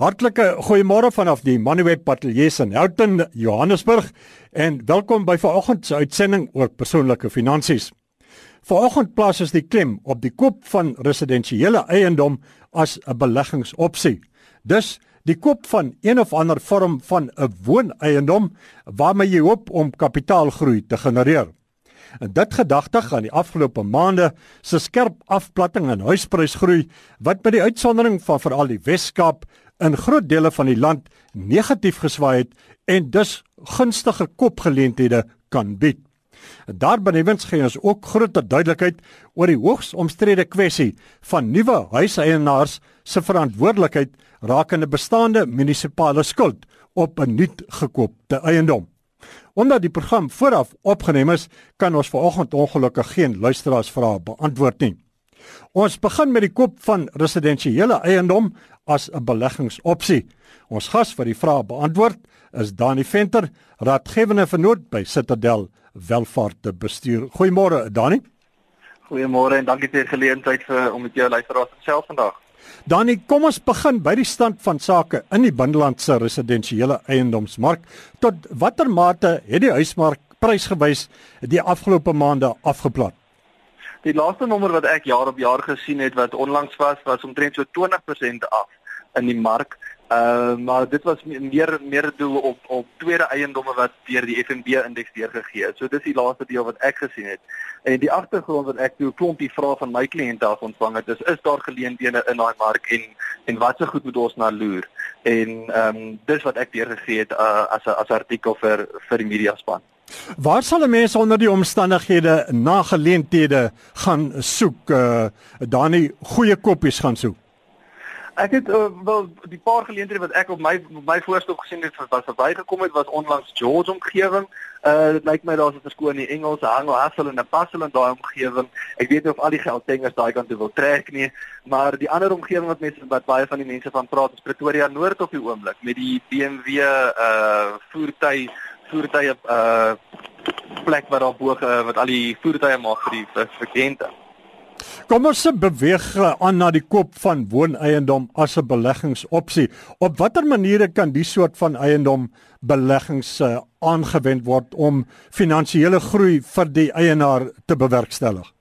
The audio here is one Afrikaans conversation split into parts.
Hartlike goeiemôre vanaf die Manuweb Patelies in Houghton, Johannesburg en welkom by vanoggend se uitsending oor persoonlike finansies. Vanoggend plaas ons die klem op die koop van residensiële eiendom as 'n beleggingsopsie. Dus die koop van een of ander vorm van 'n wooneiendom waarmee jy hoop om kapitaalgroei te genereer. En dit gedagtig aan die afgelope maande se skerp afplatting in huisprysgroei wat met die uitsondering van veral die Wes-Kaap in groot dele van die land negatief geswaai het en dus gunstige kopgeleenthede kan bied. Daarbenewens gee ons ook groter duidelikheid oor die hoogs omstrede kwessie van nuwe huiseienaars se verantwoordelikheid rakende bestaande munisipale skuld op 'n nuut gekoopte eiendom. Omdat die program vooraf opgeneem is, kan ons vanoggend ongelukkig geen luisteraarsvrae beantwoord nie. Ons begin met die koop van residensiële eiendom as 'n beleggingsopsie. Ons gas vir die vraag beantwoord is Dani Venter, raadgewende vernoot by Citadel Welvaart Bestuur. Goeiemôre Dani. Goeiemôre en dankie vir die geleentheid vir om met jou luisteraars te gesels vandag. Dani, kom ons begin by die stand van sake in die binnelandse residensiële eiendomsmark. Tot watter mate het die huismark prysgewys die afgelope maande afgeplat? Die laaste nommer wat ek jaar op jaar gesien het wat onlangs was, was omtrent so 20% af in die mark. Uh maar dit was meer meer doel op op tweede eiendomme wat deur die FNB indeks deurgegee is. So dis die laaste deel wat ek gesien het. En die agtergrond wat ek toe klompie vrae van my kliënte af ontvang het, is is daar geleenthede in daai mark en en wat se goed moet ons na loer? En ehm um, dis wat ek deurgegee het uh, as 'n as artikel vir vir die media span. Waar sal mense onder die omstandighede na geleenthede gaan soek? Uh, dan nie goeie koppies gaan soek. Ek het uh, wel die paar geleenthede wat ek op my op my voorstel gesien het wat verbygekom het was onlangs George omgewing. Uh dit lyk my daar's 'n verskoon in Engels, Hangel Hassel en 'n Passel in daai omgewing. Ek weet nie of al die geldtengers daai kant toe wil trek nie, maar die ander omgewing wat mense wat baie van die mense van praat is Pretoria Noord op die oomblik met die BMW uh voertuig voertuie uh plek waar daar bo uh, wat al die voertuie maak vir die verkente. Kom ons beweeg aan na die koop van wooneiendom as 'n beleggingsopsie. Op watter maniere kan die soort van eiendom beleggings uh, aangewend word om finansiële groei vir die eienaar te bewerkstellig?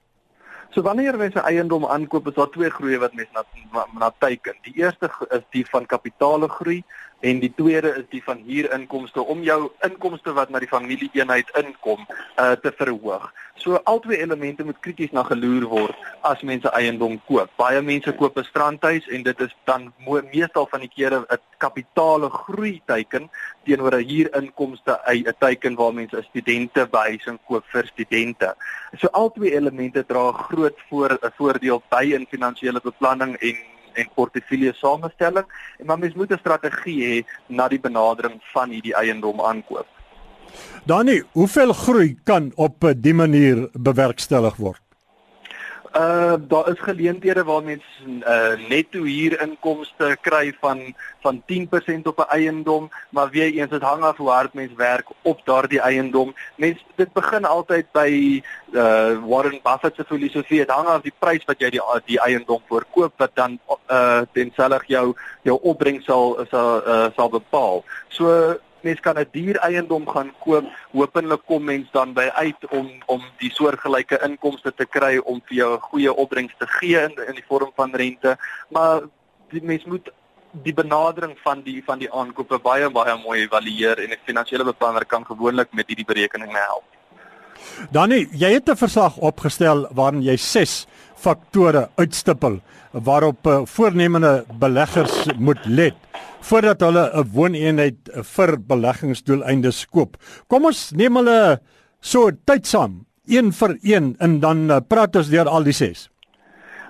So wanneer jy 'n eiendom aankoop, is daar twee groeie wat mense na na teiken. Die eerste is die van kapitaalgroei en die tweede is die van huurinkomste om jou inkomste wat na die familieeenheid inkom uh, te verhoog. So albei elemente moet krities na geloer word as mense eiendom koop. Baie mense koop 'n strandhuis en dit is dan meestal van die kere 'n kapitale groei teiken teenoor 'n huurinkomste 'n teiken waar mense 'n studente behuising koop vir studente. So albei elemente dra groot voor 'n voordeel by in finansiële beplanning en en portefeulje samestelling en maar mens moet 'n strategie hê na die benadering van hierdie eiendom aankoop. Danie, hoeveel groei kan op 'n die manier bewerkstellig word? Uh daar is geleenthede waar mense uh netto huurinkomste kry van van 10% op 'n eiendom, maar weer eens dit hang af hoe hard mens werk op daardie eiendom. Mens dit begin altyd by uh Warren Buffett se filosofie, dit hang af die prys wat jy die die eiendom verkoop wat dan uh tenselig jou jou opbrengs sal sal uh, sal bepaal. So mens kan 'n duur eiendom gaan koop, hopelik kom mens dan by uit om om die soortgelyke inkomste te kry om vir jou 'n goeie opbrengs te gee in in die vorm van rente, maar die mens moet die benadering van die van die aankope baie baie mooi evalueer en 'n finansiële beplanner kan gewoonlik met hierdie berekeninge help. Danny, jy het 'n verslag opgestel waarin jy 6 faktore uitstippel waarop uh, voornemende beleggers moet let voordat hulle 'n wooneenheid vir beleggingsdoeleindes koop. Kom ons neem hulle so tyd saam, een vir een en dan uh, praat ons deur al die ses.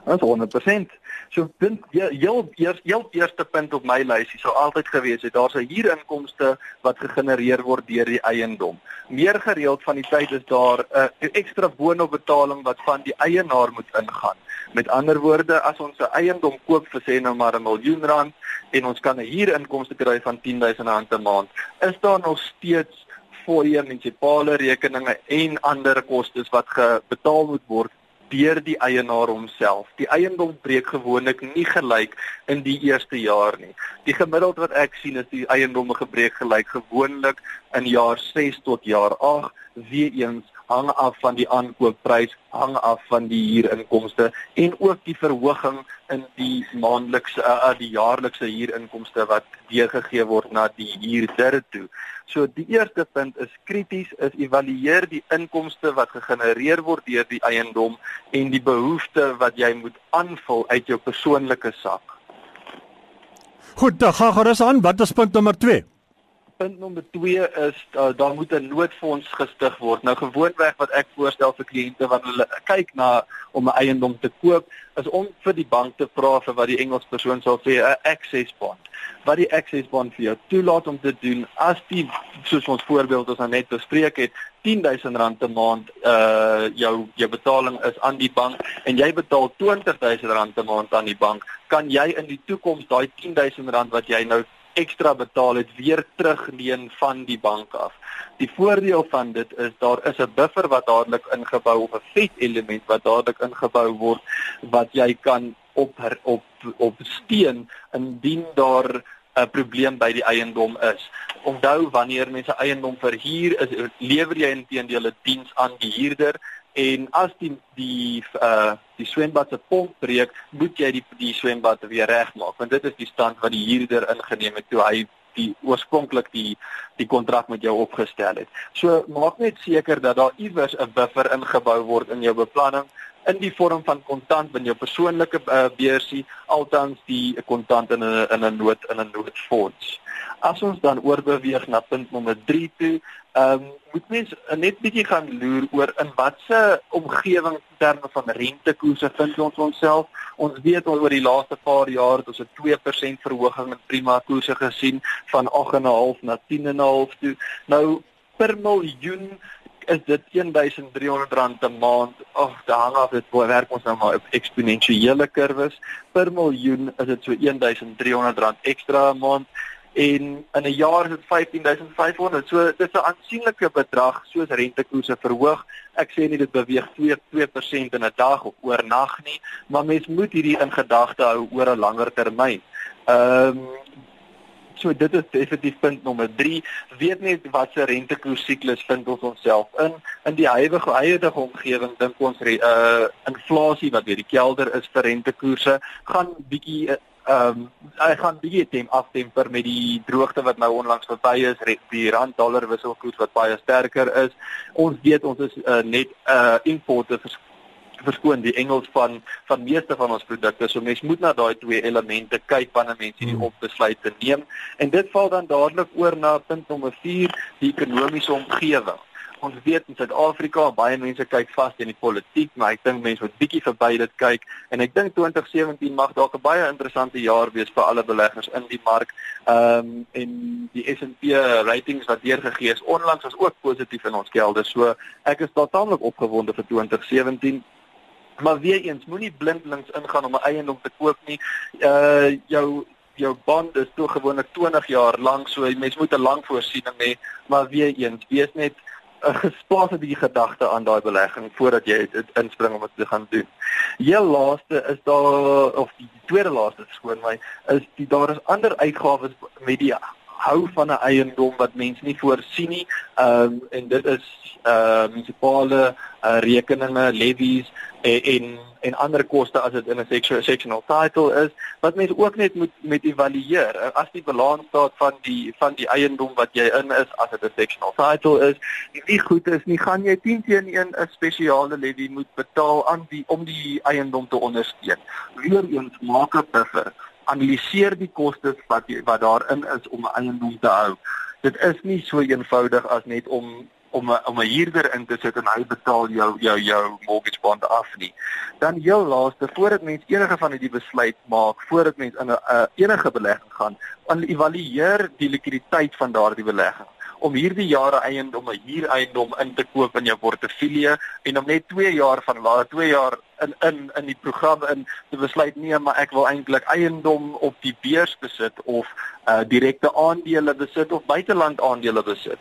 Is 100%. So punt heel eers heel eerste punt op my lysie sou altyd gewees het daar's 'n huurinkomste wat gegenereer word deur die eiendom. Meer gereeld van die tyd is daar 'n uh, ekstra boonopbetaling wat van die eienaar moet ingaan. Met ander woorde, as ons 'n eiendom koop vir sê nou maar 'n miljoen rand en ons kan 'n huurinkomste kry van 10000 rand 'n maand, is daar nog steeds fooie munisipale rekeninge en ander kostes wat betaal moet word deur die eienaar homself. Die eiendom breek gewoonlik nie gelyk in die eerste jaar nie. Die gemiddeld wat ek sien is die eiendomme gebreek gelyk gewoonlik in jaar 6 tot jaar 8 weer eens hang af van die aankoopprys, hang af van die huurinkomste en ook die verhoging in die maandelikse uh, die jaarlikse huurinkomste wat deurgegee word na die huurder toe. So die eerste punt is krities is evalueer die inkomste wat gegenereer word deur die eiendom en die behoeftes wat jy moet aanvul uit jou persoonlike sak. Goed, dan gaan gerus aan. Wat is punt nommer 2? Punt nommer 2 is uh, daar moet 'n noodfonds gestig word. Nou gewoonweg wat ek voorstel vir kliënte wanneer hulle kyk na om 'n eiendom te koop, is om vir die bank te vra vir wat die Engels persoon sal sê 'n access bond. Wat die access bond vir jou toelaat om te doen as die soos ons voorbeeld ons nou net bespreek het, R10000 'n maand uh jou jou betaling is aan die bank en jy betaal R20000 'n maand aan die bank, kan jy in die toekoms daai R10000 wat jy nou ekstra betaal het weer terugleen van die bank af. Die voordeel van dit is daar is 'n buffer wat dadelik ingebou of 'n vet element wat dadelik ingebou word wat jy kan op op op steen indien daar 'n probleem by die eiendom is. Onthou wanneer mense eiendom verhuur, is lewer jy intedeel 'n diens aan die huurder en as die die uh die swembad se pomp breek, moet jy die die swembad weer regmaak want dit is die stand wat die huurder ingeneem het toe hy die oorspronklik die die kontrak met jou opgestel het. So maak net seker dat daar iewers 'n buffer ingebou word in jou beplanning in die vorm van kontant binne jou persoonlike uh, beursie altans die kontant in 'n in 'n nood in 'n noodfonds. As ons dan oorbeweeg na punt nommer 3 toe, ehm um, moet mens net bietjie gaan loer oor in watter omgewing terme van rentekoerse vind ons onsself. Ons weet al oor die laaste paar jaar het ons 'n 2% verhoging in prima koerse gesien van 8.5 na 10.5 toe. Nou per miljoen is dit R1300 'n maand. Ag, dit hang af dit werk ons nou maar op eksponensiële kurwes. Per miljoen is dit so R1300 ekstra 'n maand en in 'n jaar is dit 15500. So dit is 'n aansienlike bedrag soos rentekoerse verhoog. Ek sê nie dit beweeg 2 2% in 'n dag of oornag nie, maar mens moet hierdie in gedagte hou oor 'n langer termyn. Ehm um, so dit is definitief punt nommer 3. Weet net wat se rentekoers siklus vind ons onsself in. In die huidige huidige omgewing dink ons uh inflasie wat weer die kelder is vir rentekoerse gaan bietjie ehm um, hy gaan bietjie teen aftemper met die droogte wat nou onlangs verby is, die rand dollar wisselkoers wat baie sterker is. Ons weet ons is uh, net uh importe verskoon die Engels van van meeste van ons produkte. So mense moet na daai twee elemente kyk wanneer mense hierdie hmm. opbesluite neem. En dit val dan dadelik oor na punt nommer 4, die ekonomiese omgewing ons weet in Suid-Afrika baie mense kyk vas in die politiek, maar ek dink mense moet bietjie verby dit kyk en ek dink 2017 mag dalk 'n baie interessante jaar wees vir alle beleggers in die mark. Ehm um, en die S&P ratings wat deurgegee is onlangs was ook positief in ons gelde. So ek is totaalig opgewonde vir 2017. Maar weer eens, moenie blindlings ingaan om 'n eiendom te koop nie. Uh jou jou bond is toe gewoonlik 20 jaar lank, so mens moet 'n lang voorsiening hê, maar weer eens, wees net 'n gesplaas 'n bietjie gedagte aan daai belegging voordat jy dit inspring om dit te gaan doen. Heel laaste is daar of die tweede laaste skoon my is die daar is ander uitgawes met die hou van 'n eiendom wat mense nie voorsien nie. Ehm um, en dit is uh munisipale uh, rekeninge, levies en en, en ander koste as dit in 'n sectional title is wat mense ook net moet met evalueer. As die balans staat van die van die eiendom wat jy in is as dit 'n sectional title is, nie goed is nie, gaan jy 10 teen 1 'n spesiale levy moet betaal aan die om die eiendom te ondersteun. Weereens maak 'n buffer analiseer die kostes wat wat daarin is om 'n eiendom te hou. Dit is nie so eenvoudig as net om om 'n om 'n huurder in te sit en hy betaal jou jou jou mortgage bond af nie. Dan heel laaste voordat mens enige van hierdie besluit maak, voordat mens in 'n enige belegging gaan, evalueer die likwiditeit van daardie belegging om hierdie jare eiendom 'n huureiendom in te koop in jou portefeulje en om net 2 jaar van later 2 jaar in in in die program in te besluit nee maar ek wil eintlik eiendom op die beurs besit of uh direkte aandele besit of buiteland aandele besit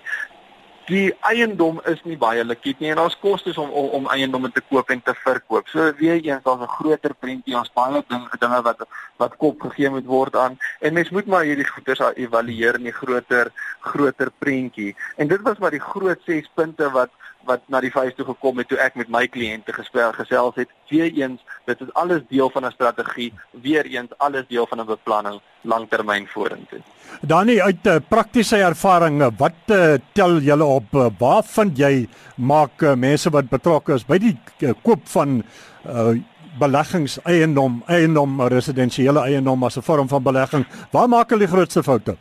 die eiendom is nie baie likwid nie en daar's kostes om, om om eiendomme te koop en te verkoop. So weer eens daar's 'n groter prentjie, ons baie dinge dinge wat wat kop gegee moet word aan en mens moet maar hierdie goeders evalueer in die groter groter prentjie. En dit was maar die groot 6 punte wat wat na die vuis toe gekom het toe ek met my kliënte gespel gesels het. Weereens, dit is alles deel van 'n strategie, weereens alles deel van 'n beplanning langtermyn vorentoe. Danie uit 'n uh, praktiese ervaring, wat uh, tel julle uh, waar vind jy maak uh, mense wat betrokke is by die uh, koop van uh, beleggings eiendom, eiendom residensiële eiendom as 'n vorm van belegging, waar maak hulle die grootste foute?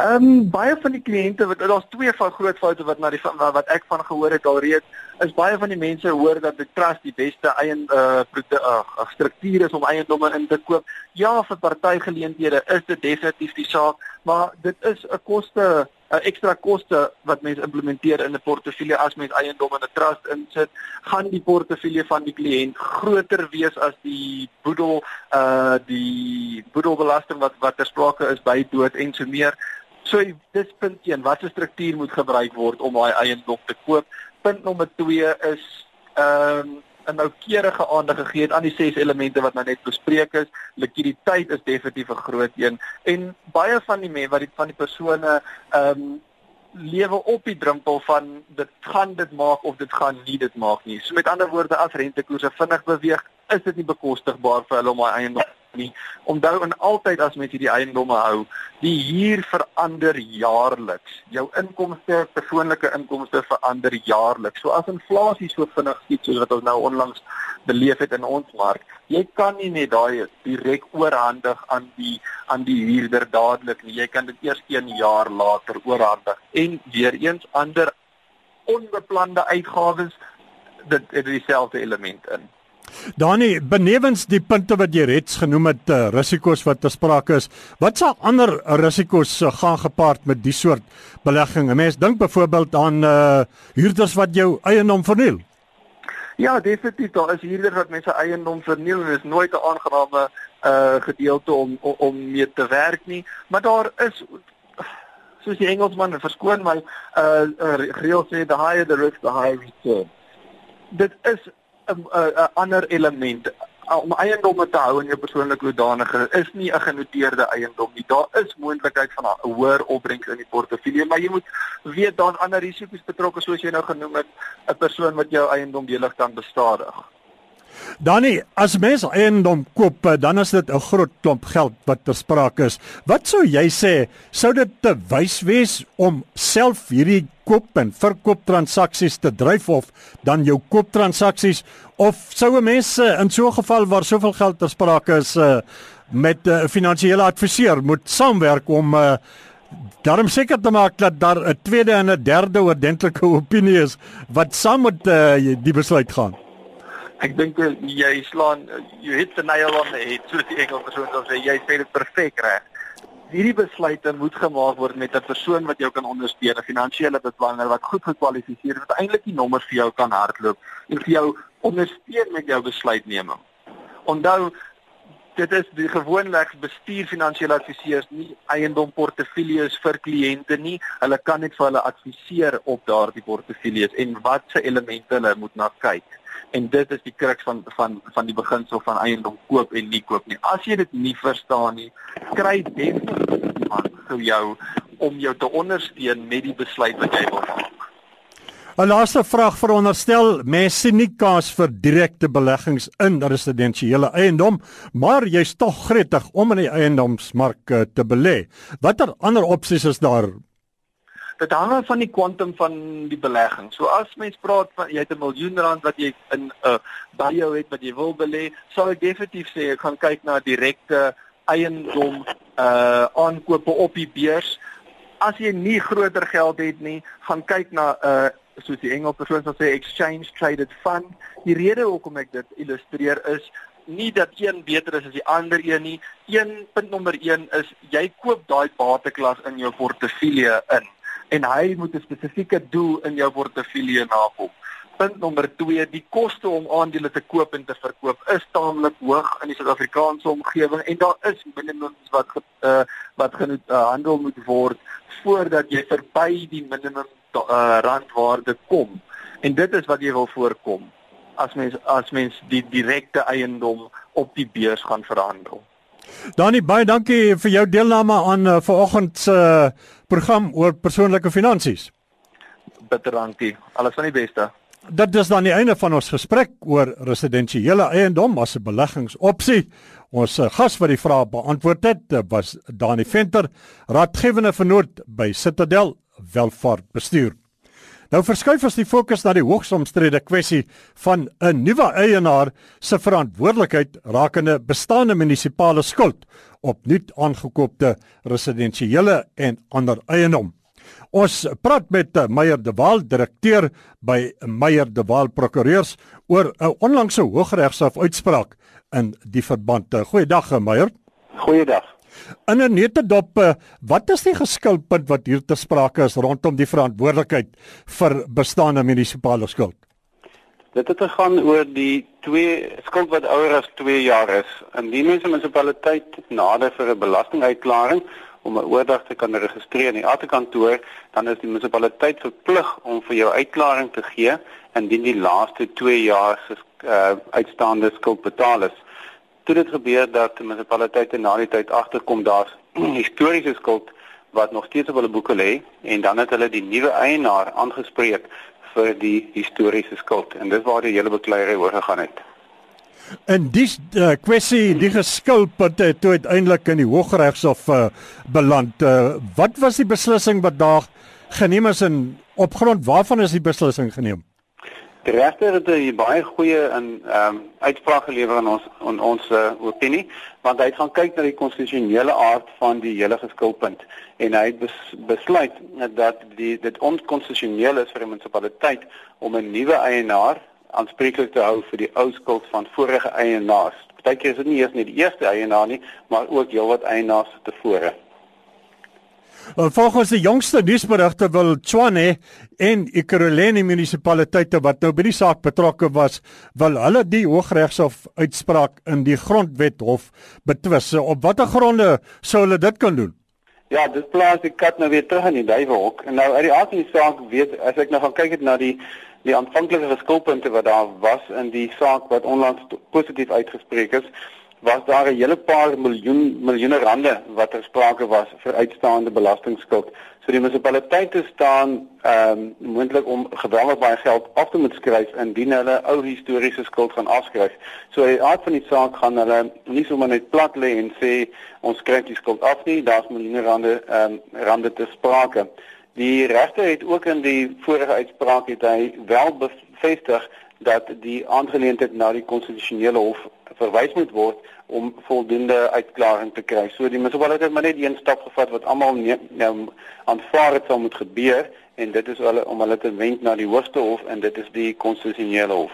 Ehm um, baie van die kliënte wat daar's twee van groot foute wat na die wat ek van gehoor het alreeds is baie van die mense hoor dat die trust die beste eie uh, uh struktuur is om eiendomme in te koop. Ja, vir partygeleenthede is dit definitief die saak, maar dit is 'n koste 'n ekstra koste wat mense implementeer in 'n portefeulje as mens eiendom in 'n trust insit, gaan die portefeulje van die kliënt groter wees as die boedel uh die boedelbelasting wat wat ter sprake is by dood en so meer. So dis punt 1, watter struktuur moet gebruik word om daai eiendom te koop? Punt nommer 2 is ehm um, 'n noukeurige aandag gegee het aan die ses elemente wat nou net bespreek is. Likwiditeit is definitief 'n groot een en baie van die mense wat die van die persone ehm um, lewe op die drempel van dit gaan dit maak of dit gaan nie dit maak nie. So met ander woorde as rentekoerse vinnig beweeg, is dit nie bekostigbaar vir hulle om daai eiendom nie. Onthou en altyd as mens hierdie eiendomme hou, die huur verander jaarliks. Jou inkomste, persoonlike inkomste verander jaarliks. So as inflasie so vinnig skiet soos wat ons nou onlangs beleef het in ons mark, jy kan nie net daai direk oorhandig aan die aan die huurder dadelik nie. Jy kan dit eers 1 jaar later oorhandig. En weer eens ander onbeplande uitgawes dit het dieselfde element in. Dani, benewens die punte wat jy reeds genoem het, uh, risiko's wat ter sprake is, wat sal ander risiko's uh, gaan gepaard met die soort belegging? 'n Mens dink byvoorbeeld aan uh huurders wat jou eiendom verniel. Ja, definitief, daar is huurders wat mense eiendom verniel en dit is nooit 'n aangename uh gedeelte om om, om mee te werk nie, maar daar is soos die Engelsman verskoon my uh, uh reël sê the higher the risk the higher return. Dit is 'n ander element om eiendomme te hou in jou persoonlike hoedanigheid is nie 'n genoteerde eiendom nie. Daar is moontlikheid van 'n hoër opbrengs in die portefeulje, maar jy moet weet daar's ander risiko's betrokke soos jy nou genoem het, 'n persoon wat jou eiendom delig kan bestadig. Danie, as mens eiendom koop, eh, dan is dit 'n groot klomp geld wat ter sprake is. Wat sou jy sê, sou dit te wys wees om self hierdie koop en verkoop transaksies te dryf of dan jou koop transaksies of sou 'n mens in so 'n geval waar soveel geld ter sprake is uh, met eh, 'n uh, finansiële adviseur moet saamwerk om uh, daarom seker te maak dat daar 'n tweede en 'n derde ordentlike opinie is wat saam met uh, die besluit gaan? Ek dink jy slaan jy hit the nail on the head soos die Engels persoon sal sê jy sê dit perfek reg hierdie besluite moet gemaak word met 'n persoon wat jou kan ondersteun, 'n finansiële beplanner wat goed gekwalifiseer is wat eintlik die nommers vir jou kan hardloop en vir jou ondersteun met jou besluitneming. Onthou dit is die gewoonlik bestuur finansiële adviseurs nie eiendom portefeuilles vir kliënte nie. Hulle kan net vir hulle adviseer op daardie portefeuilles en watse elemente hulle moet na kyk en dit is die kruk van van van die beginsel van eiendom koop en nie koop nie. As jy dit nie verstaan nie, kry definitief iemand vir jou om jou te ondersteun met die besluit wat jy wil maak. 'n Laaste vraag veronderstel mense nie kans vir direkte beleggings in residensiële eiendom, maar jy's tog gretig om in die eiendomsmark eh, te belê. Watter ander opsies is daar dit hang af van die kwantum van die belegging. So as mens praat van jy het 'n miljoen rand wat jy in 'n uh, by jou het wat jy wil belê, sal ek definitief sê ek gaan kyk na direkte eiendom uh aankope op die beurs. As jy nie groter geld het nie, gaan kyk na 'n uh, soos die Engels persoon sal sê exchange traded fund. Die rede hoekom ek dit illustreer is nie dat een beter is as die ander een nie. Een punt nommer 1 is jy koop daai bateklas in jou portefeulje in en hy moet 'n spesifieke doel in jou portefeulje nakom. Punt nommer 2, die koste om aandele te koop en te verkoop is taamlik hoog in die Suid-Afrikaanse omgewing en daar is minimums wat uh, wat gehandel uh, moet word voordat jy verby die minimum uh, randwaarde kom. En dit is wat jy wil voorkom as mens as mens die direkte eiendom op die beurs gaan verhandel. Danie baie dankie vir jou deelname aan uh, vanoggend se uh, program oor persoonlike finansies. Bitter dankie. Alles van die beste. Dit is dan die einde van ons gesprek oor residensiële eiendom as 'n beleggingsopsie. Ons gas wat die vrae beantwoord het was Dani Venter, raadgewende vernoot by Citadel Welvaart Bestuur. Nou verskuif ons die fokus na die hoogs omstrede kwessie van 'n nuwe eienaar se verantwoordelikheid rakende bestaande munisipale skuld op nuut aangekoopte residensiële en ander eiendom. Ons praat met Meyer de Waal, direkteur by Meyer de Waal Prokureurs oor 'n onlangse Hooggeregshof uitspraak in die verband. Goeiedag Meyer. Goeiedag. In 'n netedop, wat is die geskilpunt wat hier te sprake is rondom die verantwoordelikheid vir bestaande munisipale skuld? Dit het gegaan oor die twee skuld wat ouer as 2 jaar is. Indien mens 'n munisipaliteit nader vir 'n belastinguitklaring om 'n oordrag te kan registreer in die atekantoor, dan is die munisipaliteit verplig om vir jou uitklaring te gee indien die laaste 2 jaar se uh, uitstaande skuld betaal is toe dit gebeur dat die munisipaliteite na die tyd agterkom daar's historiese skuld wat nog steeds op hulle boeke lê en dan het hulle die nuwe eienaar aangespreek vir die historiese skuld en dis waar die hele bekleierery oor gegaan het. En dis uh, kwessie die geskilpunt het toe uiteindelik in die Hooggeregshof uh, beland. Uh, wat was die beslissing wat daar geneem is en op grond waarvan is die beslissing geneem? Die regter het 'n baie goeie in ehm um, uitspraak gelewer aan ons aan ons uh, opinie want hy het gaan kyk na die konstitusionele aard van die hele geskilpunt en hy het bes, besluit dat die dit onkonstitusioneel is vir 'n munisipaliteit om 'n nuwe eienaar aanspreeklik te hou vir die ou skuld van vorige eienaars. Partykeer is dit nie eers net die eerste eienaar nie, maar ook heelwat eienaars tevore. Volgens die jongste nuusberigte wil Tshwane en Ekurhuleni munisipaliteite wat nou by die saak betrokke was, wil hulle die Hooggeregshof uitspraak in die Grondwethof betwis. Op watter gronde sou hulle dit kan doen? Ja, dit plaas die kat nou weer terug in die duiwelhok. En nou uit die aard van die saak weet as ek nou gaan kyk het na die die aanvanklike geskilpunte wat daar was in die saak wat onlangs positief uitgespreek is, was daar 'n hele paar miljoen miljoene rande wat ter sprake was vir uitstaande belastingskuld. So die munisipaliteite staan ehm um, moontlik om geweldig baie geld af te moet skryf indien hulle ou historiese skuld gaan afskryf. So die aard van die saak gaan hulle nie sommer net plat lê en sê ons skryf die skuld af nie, daar's miljoene rande ehm um, rande ter sprake. Die regter het ook in die vorige uitspraak het hy wel bevestig dat die aangeleentheid na die konstitusionele hof verwys moet word om voldoende uitklaring te kry. So die munisipaliteit het maar net een stap gevat wat almal nou aanvaar het sal moet gebeur en dit is hulle om hulle te wend na die hoogste hof en dit is die konstitusionele hof.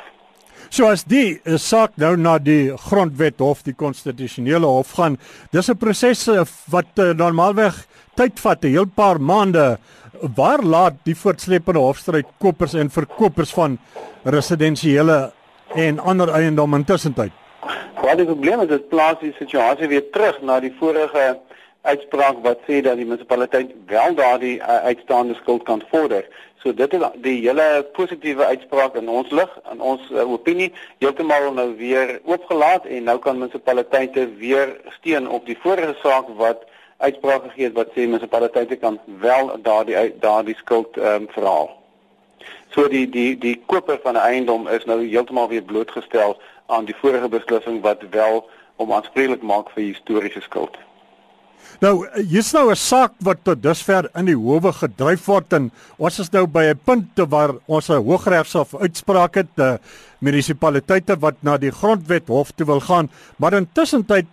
So as die uh, saak nou na die grondwet hof, die konstitusionele hof gaan, dis 'n proses uh, wat uh, normaalweg tyd vat, 'n heel paar maande. Waar laat die voortsleepende hofstryd kopers en verkopers van residensiële en ander eiendom intussen tyd? Wat die probleem is, dit plaas die situasie weer terug na die vorige uitspraak wat sê dat die munisipaliteit wel daardie uh, uitstaande skuld kan vorder. So dit is die hele positiewe uitspraak in ons lig en ons uh, opinie heeltemal nou weer oopgelaat en nou kan munisipaliteite weer steun op die vorige saak wat uitspraak gegee het wat sê munisipaliteite kan wel daardie daardie skuld ehm um, verhaal. So die die die koper van 'n eiendom is nou heeltemal weer blootgestel aan die vorige beslissing wat wel om aanspreeklik maak vir historiese skuld. Nou, hier's nou 'n saak wat tot dusver in die howe gedryf word en ons is nou by 'n punt waar ons 'n hooggeregshof uitspraak het, die munisipaliteite wat na die grondwet hof toe wil gaan, maar intussen tyd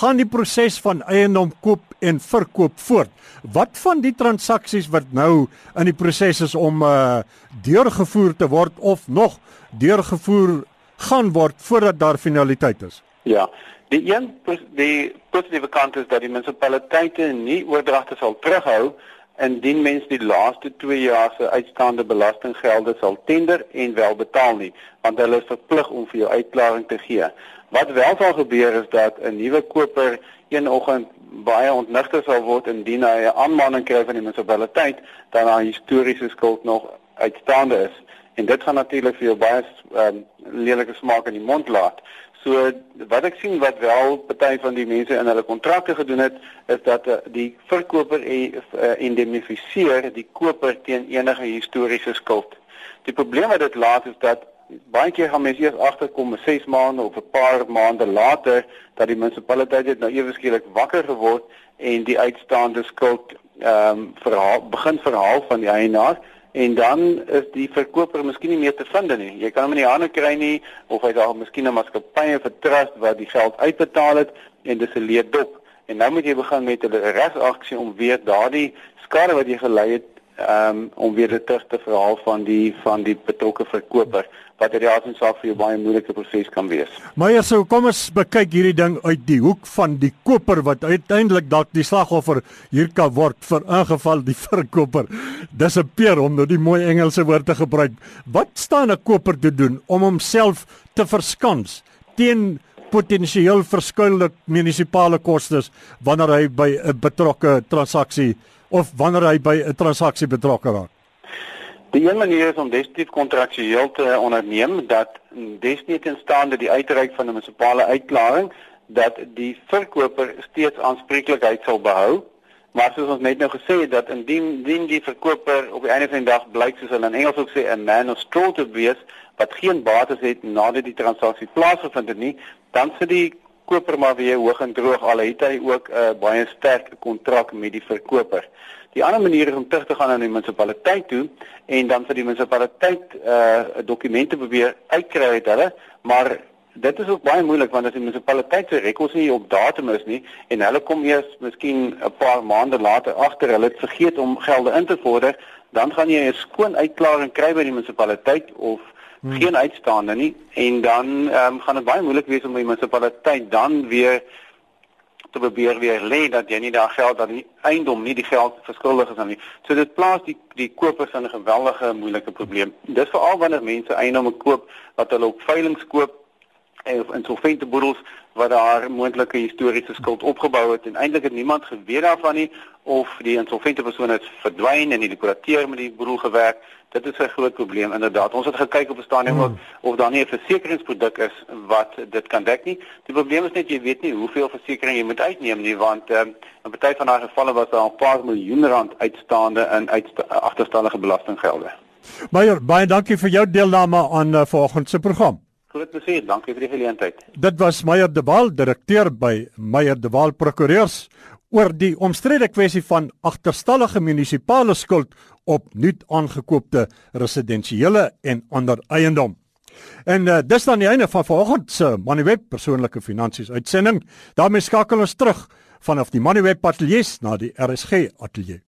gaan die proses van eiendom koop en verkoop voort. Wat van die transaksies wat nou in die proses is om uh deurgevoer te word of nog deurgevoer gaan word voordat daar finaliteit is. Ja. Die een die positiewe kant is dat die munisipaliteite nie oordragte sal terughou indien mens die laaste 2 jaar se uitstaande belastinggelde sal tender en wel betaal nie, want hulle is verplig om vir jou uitklaring te gee. Wat wel sal gebeur is dat 'n nuwe koper een oggend baie ontnigter sal word indien hy 'n aanmaning kry van die munisipaliteit dat daar historiese skuld nog uitstaande is. En dit gaan natuurlik vir jou baie um, lelike smaak in die mond laat. So wat ek sien wat wel party van die mense in hulle kontrakte gedoen het, is dat uh, die verkoper uh, indemnifiseer die koper teen enige historiese skuld. Die probleem wat dit laat is dat baie keer gaan mense eers agterkom 6 maande of 'n paar maande later dat die munisipaliteit net nou ewe skielik wakker geword en die uitstaande skuld ehm um, verhaal begin verhaal van die eienaar en dan is die verkoper miskien nie meer te vind nie. Jy kan hom in die hande kry nie of hy dalk miskien 'n maatskappy of 'n trust wat die geld uitbetaal het en dis 'n leedop. En nou moet jy begin met 'n regsaksie om weer daardie skade wat jy gelei het um, om weer terug te verhaal van die van die betrokke verkoper wat dit die saak vir jou baie moeilike proses kan wees. Maar so kom ons bekyk hierdie ding uit die hoek van die koper wat uiteindelik dalk die slagoffer hier kan word vir ingeval die verkoper. Dis 'n peer om nou die mooi Engelse woord te gebruik. Wat staan 'n koper te doen om homself te verskans teen potensieel verskuilde munisipale kostes wanneer hy by 'n betrokke transaksie of wanneer hy by 'n transaksie betrokke raak? Die een manier is om definitief kontraktueel te onderneem dat definitief staande die uitreik van 'n munisipale uitklaring dat die verkoper steeds aanspreeklikheid sal behou. Maar soos ons net nou gesê het dat indien indien die verkoper op die einde van die dag blyk soos hulle in Engels ook sê 'n man of straw to wees wat geen bates het nadat die transaksie plaasgevind het nie, dan sit die koper maar weer hoog en droog al het hy ook 'n uh, baie sterk kontrak met die verkoper. Die ander manier is om terug te gaan na die munisipaliteit toe en dan vir die munisipaliteit uh dokumente probeer uitkry uit hulle, maar dit is ook baie moeilik want as die munisipaliteit se rekords nie op datum is nie en hulle kom eers miskien 'n paar maande later agter hulle het vergeet om gelde in te vorder, dan gaan jy 'n skoon uitklaring kry by die munisipaliteit of hmm. geen uitstaande nie en dan um, gaan dit baie moeilik wees om die munisipaliteit dan weer te probeer weer lê dat jy nie daar geld dat die eiendom nie die geld verskuldig is aan nie. So dit plaas die die kopers in 'n geweldige moeilike probleem. Dis veral wanneer mense eiendomme koop wat hulle op veiling koop of insolvente boedels wat daar moontlike historiese skuld opgebou het en eintlik het niemand geweet daarvan nie of die insolvente persoon het verdwyn en die dekorateur met die boedel gewerk. Dit is 'n groot probleem inderdaad. Ons het gekyk op 'n stadium hmm. of daar nie 'n versekeringsproduk is wat dit kan dek nie. Die probleem is net jy weet nie hoeveel versekerings jy moet uitneem nie want um, in party van daai gevalle was daar 'n paar miljoen rand uitstaande in uitsta agterstallige belastinggelde. Meyer, baie dankie vir jou deelname aan uh, vanoggend se program. Groot plesier, dankie vir die geleentheid. Dit was Meyer de Waal, direkteur by Meyer de Waal Prokureurs oor die omstrede kwessie van agterstallige munisipale skuld op nuut aangekoopte residensiële en ander eiendom. En uh, dis dan die einde van vanoggend se Moneyweb persoonlike finansies uitsending. daarmee skakel ons terug vanaf die Moneyweb ateljee na die RSG ateljee.